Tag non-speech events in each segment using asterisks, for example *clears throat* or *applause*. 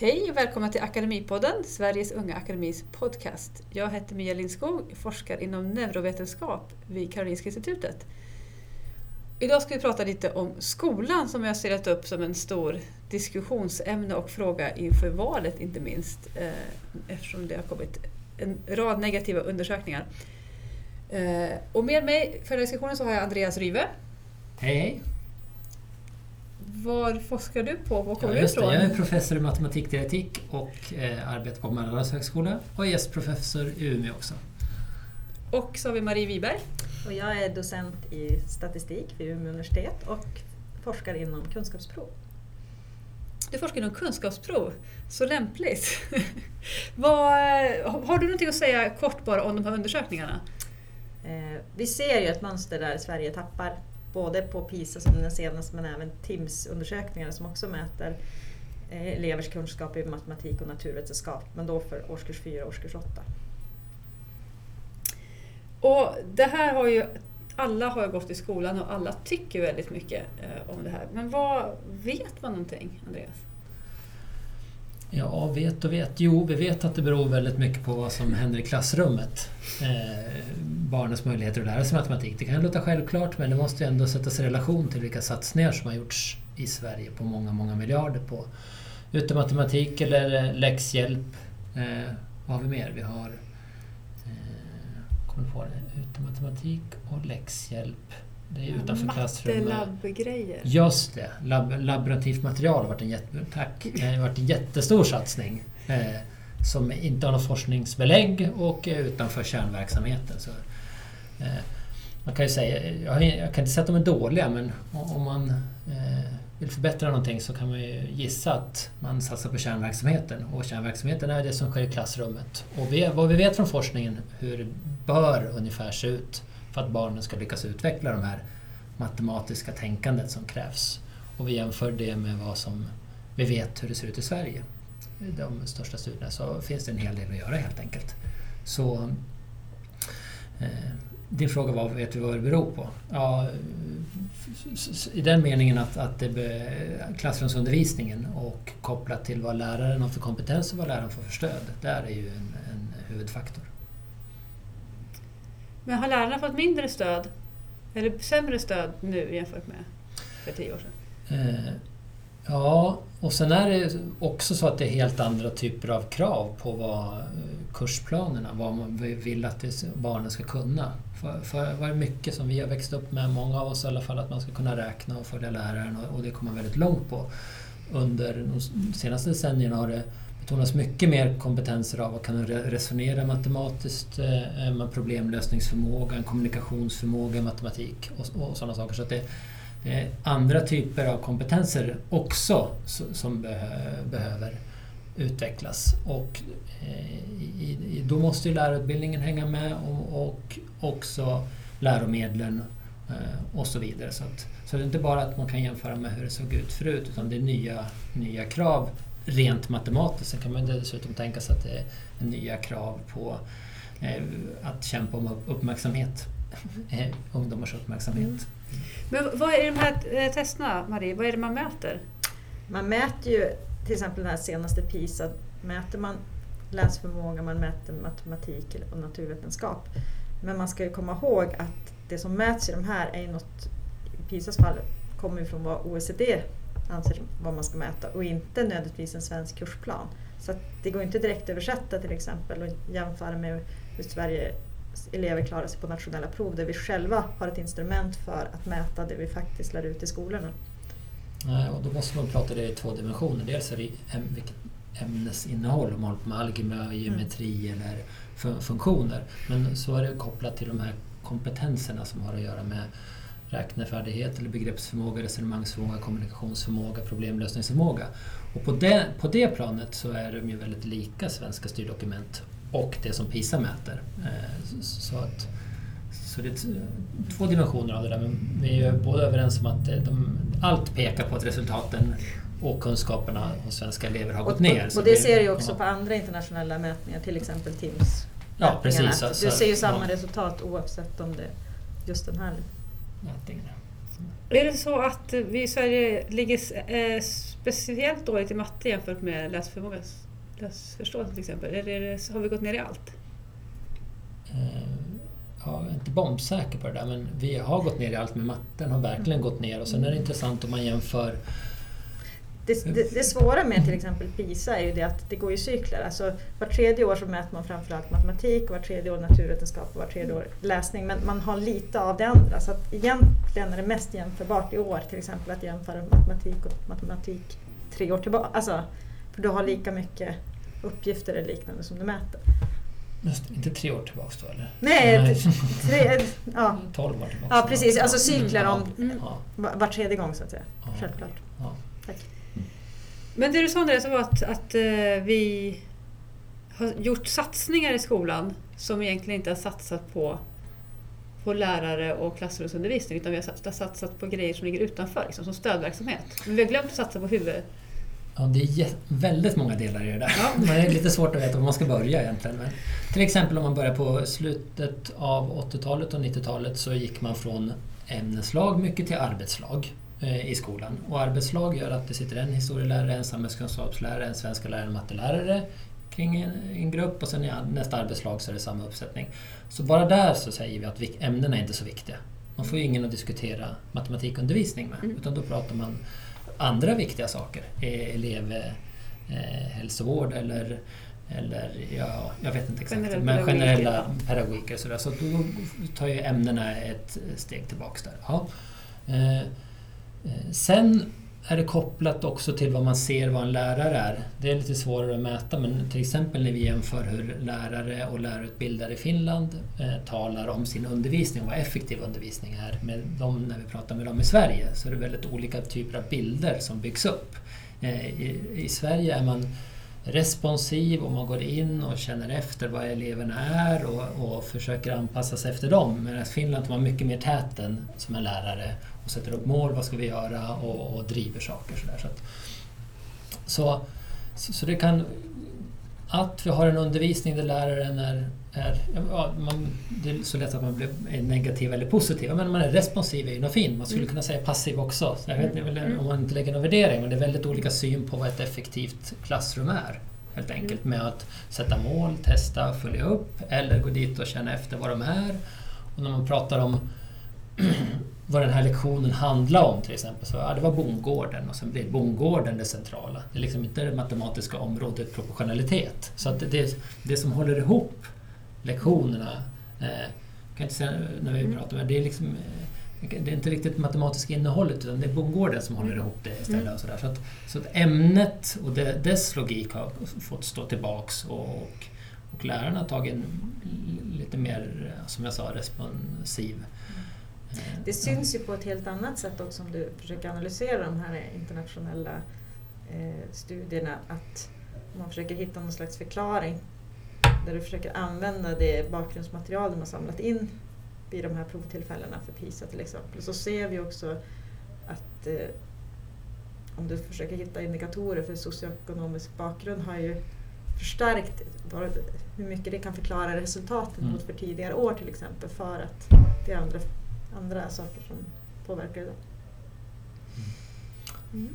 Hej och välkomna till Akademipodden, Sveriges Unga Akademis podcast. Jag heter Mia Lindskog, forskar inom neurovetenskap vid Karolinska Institutet. Idag ska vi prata lite om skolan som jag ser upp som en stor diskussionsämne och fråga inför valet inte minst eh, eftersom det har kommit en rad negativa undersökningar. Eh, och med mig för den här diskussionen så har jag Andreas Ryve. Hej hej! Var forskar du på? Var kommer ja, du ifrån? Jag är professor i matematikteoretik och eh, arbetar på Mälardalens högskola och är gästprofessor i Umeå också. Och så har vi Marie Wiberg. Och jag är docent i statistik vid Umeå universitet och forskar inom kunskapsprov. Du forskar inom kunskapsprov, så lämpligt. *laughs* Vad, har du någonting att säga kort bara om de här undersökningarna? Eh, vi ser ju ett mönster där Sverige tappar både på PISA som den senaste men även TIMSS-undersökningar som också mäter eh, elevers kunskap i matematik och naturvetenskap, men då för årskurs 4 och årskurs 8. Och det här har ju, alla har ju gått i skolan och alla tycker väldigt mycket eh, om det här. Men vad vet man någonting, Andreas? Ja, vet och vet. Jo, vi vet att det beror väldigt mycket på vad som händer i klassrummet. Eh, barnens möjligheter att lära sig matematik. Det kan låta självklart men det måste ändå sättas i relation till vilka satsningar som har gjorts i Sverige på många, många miljarder på utematematik eller eh, läxhjälp. Eh, vad har vi mer? Vi har eh, kommer på det, utematematik och läxhjälp. Det är utanför klassrummet. Matte-labbgrejer. Just det. Lab, laborativt material har varit en, jätte, tack, har varit en jättestor satsning. Eh, som inte har något forskningsbelägg och är utanför kärnverksamheten. Så, eh, man kan ju säga, jag, jag, kan inte säga att de är dåliga men om man eh, vill förbättra någonting så kan man ju gissa att man satsar på kärnverksamheten. Och kärnverksamheten är det som sker i klassrummet. Och vi, vad vi vet från forskningen hur det bör ungefär se ut för att barnen ska lyckas utveckla de här matematiska tänkandet som krävs. Och vi jämför det med vad som vi vet hur det ser ut i Sverige. I De största studierna så finns det en hel del att göra helt enkelt. Så eh, din fråga var, vet vi vad det beror på? Ja, I den meningen att, att det klassrumsundervisningen och kopplat till vad läraren har för kompetens och vad läraren får för stöd. Där är ju en, en huvudfaktor. Men har lärarna fått mindre stöd eller sämre stöd nu jämfört med för tio år sedan? Eh, ja, och sen är det också så att det är helt andra typer av krav på vad eh, kursplanerna, vad man vill att barnen ska kunna. För, för var det mycket som vi har växt upp med, många av oss i alla fall, att man ska kunna räkna och följa läraren och, och det kommer man väldigt långt på. Under de senaste decennierna har det betonas mycket mer kompetenser av att kunna resonera matematiskt, eh, eh problemlösningsförmåga, kommunikationsförmåga i matematik och, och sådana saker. Så det, det, är andra typer av kompetenser också som behöver utvecklas. Och eh, i, i, då måste ju lärarutbildningen hänga med och, och också läromedlen eh, och så vidare. Så, att, så det är inte bara att man kan jämföra med hur det såg ut förut utan det är nya, nya krav rent matematiskt. Sen kan man dessutom tänka sig att det är nya krav på eh, att kämpa om uppmärksamhet. Eh, ungdomars uppmärksamhet. Mm. Men vad är de här eh, testerna, Marie? Vad är det man mäter? Man mäter ju till exempel den här senaste PISA mäter man läsförmåga, man mäter matematik och naturvetenskap. Men man ska ju komma ihåg att det som mäts i de här är något, i PISAs fall, kommer ju från vad OECD anser vad man ska mäta och inte nödvändigtvis en svensk kursplan. Så det går inte direkt översätta till exempel och jämföra med hur Sverige elever klarar sig på nationella prov där vi själva har ett instrument för att mäta det vi faktiskt lär ut i skolorna. Nej, och då måste man prata det i två dimensioner. Dels är det ämnesinnehåll, om man håller på med algebra, geometri mm. eller funktioner. Men så är det kopplat till de här kompetenserna som har att göra med räknefärdighet eller begreppsförmåga, resonemangsförmåga, kommunikationsförmåga, problemlösningsförmåga. Och på det, på det planet så är de ju väldigt lika svenska styrdokument och det som PISA mäter. Eh, så, att, så det är två dimensioner av det där, men vi är både överens om att de, allt pekar på att resultaten och kunskaperna hos svenska elever har gått och, ner. Och, och det ser ju också ja. på andra internationella mätningar, till exempel TIMS. Ja, precis. Du ser ju samma ja. resultat oavsett om det är just den här mätningen. Är det så att vi i Sverige ligger eh, speciellt dåligt i matte jämfört med läsförmåga, läsförståelse till exempel? Eller har vi gått ner i allt? Uh, jag är inte bombsäker på det där men vi har gått ner i allt med matten har verkligen gått ner och sen är det intressant om man jämför det, det, det, svåra med till exempel PISA är ju det att det går i cykler. Alltså, var tredje år så mäter man framförallt matematik, var tredje år naturvetenskap och var tredje år läsning. Men man har lite av det andra. Så att egentligen är det mest jämförbart i år till exempel att jämföra matematik och matematik tre år tillbaka. Alltså, för du har lika mycket uppgifter eller liknande som du mäter. Just, inte tre år tillbaka då eller? Nej. Tre, ja. *laughs* 12 år tillbaka. Ja precis, alltså cykler om mm. var, var tredje gång så att säga. Ja. Självklart. Ja. Tack. Men det du sa Andreas var att, att uh, vi har gjort satsningar i skolan som egentligen inte har satsat på, på lärare och klassrumsundervisning utan vi har satsat på grejer som ligger utanför, liksom, som stödverksamhet. Men vi har glömt att satsa på huvud... Ja, det är väldigt många delar i det där. Ja. *laughs* det är lite svårt att veta var man ska börja egentligen. Men till exempel om man börjar på slutet av 80-talet och 90-talet så gick man från ämneslag mycket till arbetslag. Eh, i skolan. Och arbetslag gör att det sitter en historielärare, en samhällskunskapslärare, en svenska lärare, en mattelärare kring en, en grupp och sen i nästa arbetslag så är det samma uppsättning. Så bara där så säger vi att ämnena är inte så viktiga. Man får ju ingen att diskutera matematikundervisning med mm. utan då pratar man andra viktiga saker. Elevhälsovård eh, eller eller ja, jag vet inte exakt, Generell men generella pedagogiker. Så, så då tar ju ämnena ett steg tillbaks där. Ja. Eh, Eh, Eh, sen är det kopplat också till vad man ser vad en lärare är. Det är lite svårare att mäta men till exempel när vi jämför hur lärare och lärarutbildare i Finland eh, talar om sin undervisning och vad effektiv undervisning är med dem när vi pratar med dem i Sverige så är det väldigt olika typer av bilder som byggs upp. Eh, i, I Sverige är man responsiv och man går in och känner efter vad eleverna är och, och försöker anpassa sig efter dem. Medan Finland tar man mycket mer täten som en lärare och sätter upp mål, vad ska vi göra och, och driver saker. Så, där. Så, att, så, så, det kan... Att vi har en undervisning där läraren är... är ja, man, det är så lätt att man blir negativ eller positiv, men man är responsiv är ju något fint. Man skulle mm. kunna säga passiv också. Så jag vet inte mm. om man inte lägger någon värdering, men det är väldigt olika syn på vad ett effektivt klassrum är. Helt enkelt med att sätta mål, testa, följa upp eller gå dit och känna efter vad de är. Och när man pratar om *clears throat* vad den här lektionen handlar om till exempel. Så, ja, det var bondgården och sen blir bondgården det centrala. Det är liksom inte det matematiska området proportionalitet. Så att det, det som håller ihop lektionerna, eh, kan inte säga när vi mm. pratar med det är liksom eh, det är inte riktigt matematiska innehållet utan det är bondgården som håller ihop det istället. Mm. Och så, där. Så, att, så att ämnet och det, dess logik har fått stå tillbaks och, och, och lärarna har tagit en lite mer, som jag sa, responsiv det syns ju på ett helt annat sätt också om du försöker analysera de här internationella eh, studierna att man försöker hitta någon slags förklaring där du försöker använda det bakgrundsmaterial de har samlat in vid de här provtillfällena för PISA till exempel. Så ser vi också att eh, om du försöker hitta indikatorer för socioekonomisk bakgrund har ju förstärkt hur mycket det kan förklara resultaten mm. mot för tidigare år till exempel för att det är andra andra saker som påverkar det. Mm.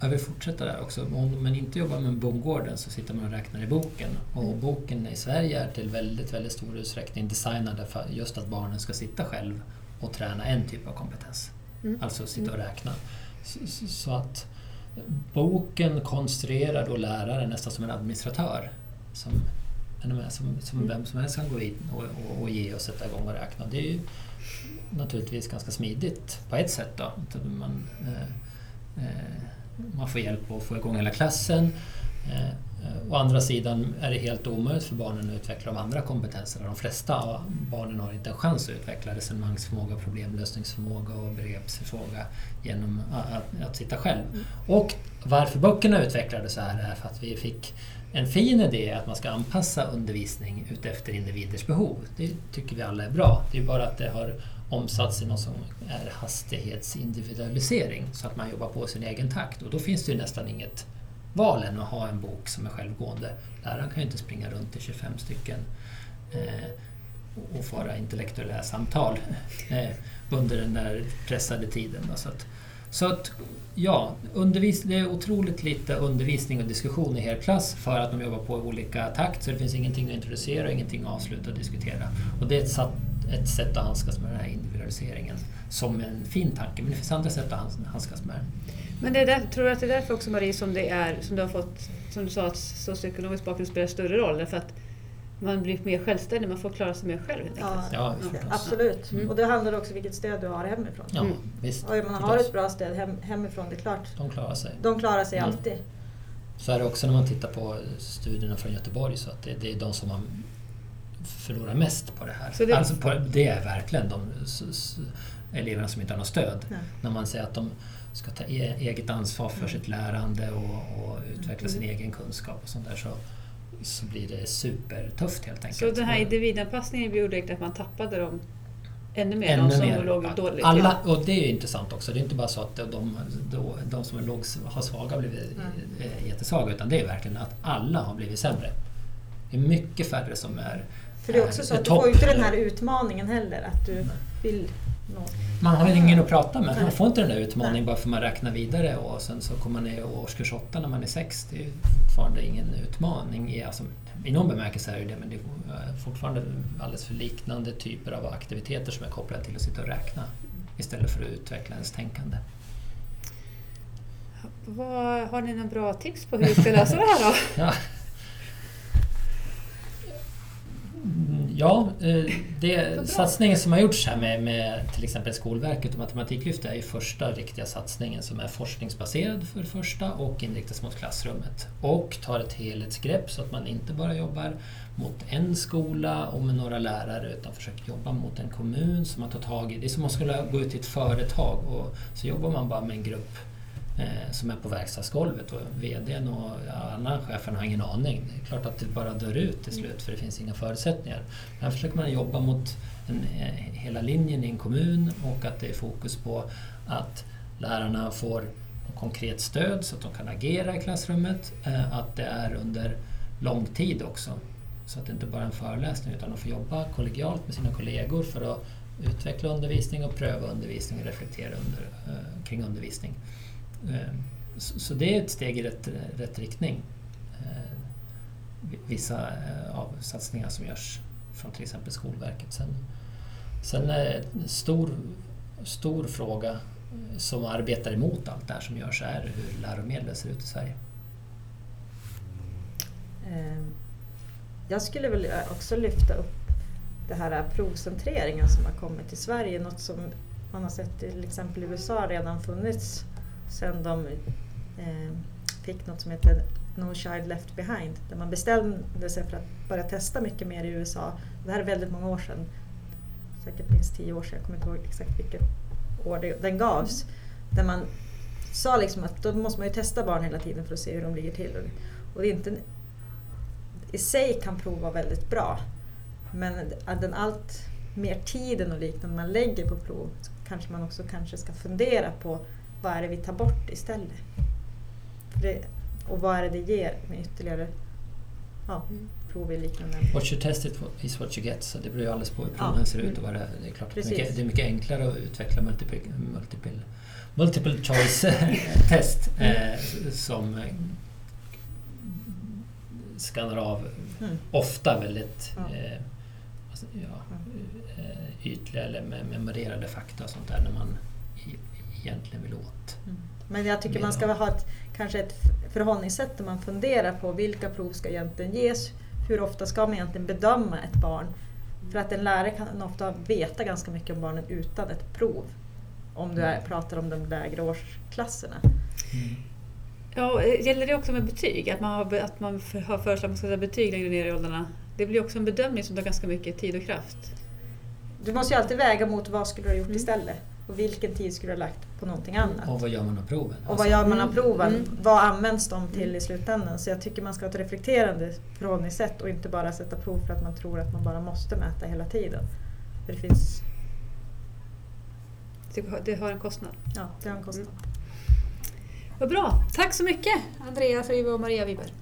Jag vill fortsätta där också. Om man inte jobbar med bondgården så sitter man och räknar i boken. Och mm. boken i Sverige är till väldigt, väldigt stor utsträckning designad för just att barnen ska sitta själv och träna en typ av kompetens. Mm. Alltså sitta och räkna. Så, så, att boken konstruerar då läraren nästan som en administratör. Som, som, som mm. vem som helst kan gå in och, och, och ge och sätta igång och räkna. Det är ju, naturligtvis ganska smidigt på ett sätt. Då. Man, eh, eh, man får hjälp att få igång hela klassen. Eh, Eh, Eh, å andra sidan är det helt omöjligt för barnen att utveckla de andra kompetenserna. De flesta av barnen har inte en chans att utveckla resonemangsförmåga, problemlösningsförmåga och begreppsförmåga genom att, att sitta själv. Och varför böckerna utvecklades så här är för att vi fick en fin idé att man ska anpassa undervisning utefter individers behov. Det tycker vi alla är bra. Det är bara att det har omsatts i något som är hastighetsindividualisering så att man jobbar på sin egen takt och då finns det ju nästan inget val än att ha en bok som är självgående. Läraren kan ju inte springa runt i 25 stycken eh, och föra intellektuella samtal *laughs* eh, under den där pressade tiden. Så att, så att ja, undervis det är otroligt lite undervisning och diskussion i hel klass för att de jobbar på i olika takt så det finns ingenting att introducera och ingenting att avsluta och diskutera. Och det är ett, satt, ett sätt att handskas med den här individualiseringen som en fin tanke men det finns andra sätt att handskas med den. Men det är där, tror du att det är därför också Marie som det är, som du har fått, som du sa att socioekonomisk bakgrund spelar större roll? Därför att man blir mer självständig, man får klara sig mer själv helt enkelt. Ja, ja, absolut. Mm. Och det handlar också om vilket stöd du har hemifrån. Ja, mm. visst. Och om man har ett bra stöd hem, hemifrån, det är klart. De klarar sig. De klarar sig mm. alltid. Så är det också när man tittar på studierna från Göteborg, så att det, det är de som har förlorar mest på det här. Så det, alltså på, det är verkligen de eleverna som inte har något stöd. När man säger att de ska ta e eget ansvar för mm. sitt lärande och, och utveckla sin mm. egen kunskap och sånt där så, så blir det supertufft helt enkelt. Så den här individanpassningen gjorde att man tappade dem ännu mer, ännu de som mer. låg dåligt Alla, Och det är intressant också, det är inte bara så att de, de, de som är låg, har svaga har blivit mm. jättesvaga utan det är verkligen att alla har blivit sämre. Det är mycket färre som är För det är också så att du får inte den här utmaningen heller, att du vill man har ingen att prata med. Man får inte den där utmaningen bara för att man räknar vidare och sen så kommer man ner i årskurs 8 när man är 6. Det är fortfarande ingen utmaning. I, alltså, I någon bemärkelse är det det men det är fortfarande alldeles för liknande typer av aktiviteter som är kopplade till att sitta och räkna istället för att utveckla ens tänkande. Vad, har ni några bra tips på hur vi ska lösa det här då? *laughs* ja. Ja, eh, det, satsningen som har gjorts här med, med till exempel Skolverket och Matematiklyftet är ju första riktiga satsningen som är forskningsbaserad för det första och inriktas mot klassrummet. Och tar ett helhetsgrepp så att man inte bara jobbar mot en skola och med några lärare utan försöker jobba mot en kommun som man tar tag i. Det är som om man skulle gå ut till ett företag och så jobbar man bara med en grupp Eh, som är på verkstadsgolvet och VDn och alla cheferna har ingen aning. Det är klart att det bara dör ut till slut för det finns inga förutsättningar. Här försöker man jobba mot en, eh, hela linjen i en kommun och att det är fokus på att lärarna får konkret stöd så att de kan agera i klassrummet. Eh, att det är under lång tid också. Så att det inte bara är en föreläsning utan de får jobba kollegialt med sina kollegor för att utveckla undervisning och pröva undervisning och reflektera under, eh, kring undervisning. Ehm, så det är ett steg i rätt, rätt riktning. Ehm, vissa eh, av satsningar som görs från till exempel Skolverket. Sen, sen är en stor, stor fråga som arbetar emot allt det här som görs är hur läromedel ser ut i Sverige. Ehm, jag skulle väl eh, också lyfta upp det här eh, provcentreringen som har kommit till Sverige. Något som man har sett till exempel i USA redan funnits sen de eh, fick något som heter No Child Left Behind där man bestämde sig för att börja testa mycket mer i USA. Det här är väldigt många år sedan, säkert minst tio år sedan, jag kommer inte ihåg exakt vilket år det, den gavs. Där man sa liksom att då måste man ju testa barn hela tiden för att se hur de ligger till. Och det är inte, I sig kan prov vara väldigt bra men den allt mer tiden och liknande man lägger på prov kanske man också kanske ska fundera på vad är det vi tar bort istället? Det, och vad är det det ger med ytterligare ja, mm. prov i liknande What you test it is what you get, så det beror ju alldeles på hur proven ja. ser ut. Och vad det, det är klart att mycket, det är mycket enklare att utveckla multiple, multiple, multiple choice *laughs* test mm. eh, som eh, skannar av mm. ofta väldigt ja. Eh, alltså, ja, eh, ytliga eller memorerade fakta och sånt där när man egentligen vill åt. Mm. Men jag tycker man ska ha ett, kanske ett förhållningssätt där man funderar på vilka prov ska egentligen ges? Hur ofta ska man egentligen bedöma ett barn? För att en lärare kan ofta veta ganska mycket om barnen utan ett prov. Om du är, mm. pratar om de lägre årsklasserna. Mm. Ja, eh, gäller det också med betyg? Att man har, att man har föreslagit att man ska sätta betyg längre ner i åldrarna? Det blir också en bedömning som tar ganska mycket tid och kraft. Du måste ju alltid väga mot vad skulle du ha gjort Mm. istället. Och vilken tid skulle du ha lagt på någonting annat. Och vad gör man av proven? Och vad gör man av Mm. proven? Mm. Vad används de till i slutändan? Så jag tycker man ska ha ett reflekterande förhållningssätt och inte bara sätta prov för att man tror att man bara måste mäta hela tiden. För det finns, Det har- en kostnad. ja, det har en kostnad. Vad bra! Tack så mycket Andreas Rive och Maria Wiberg.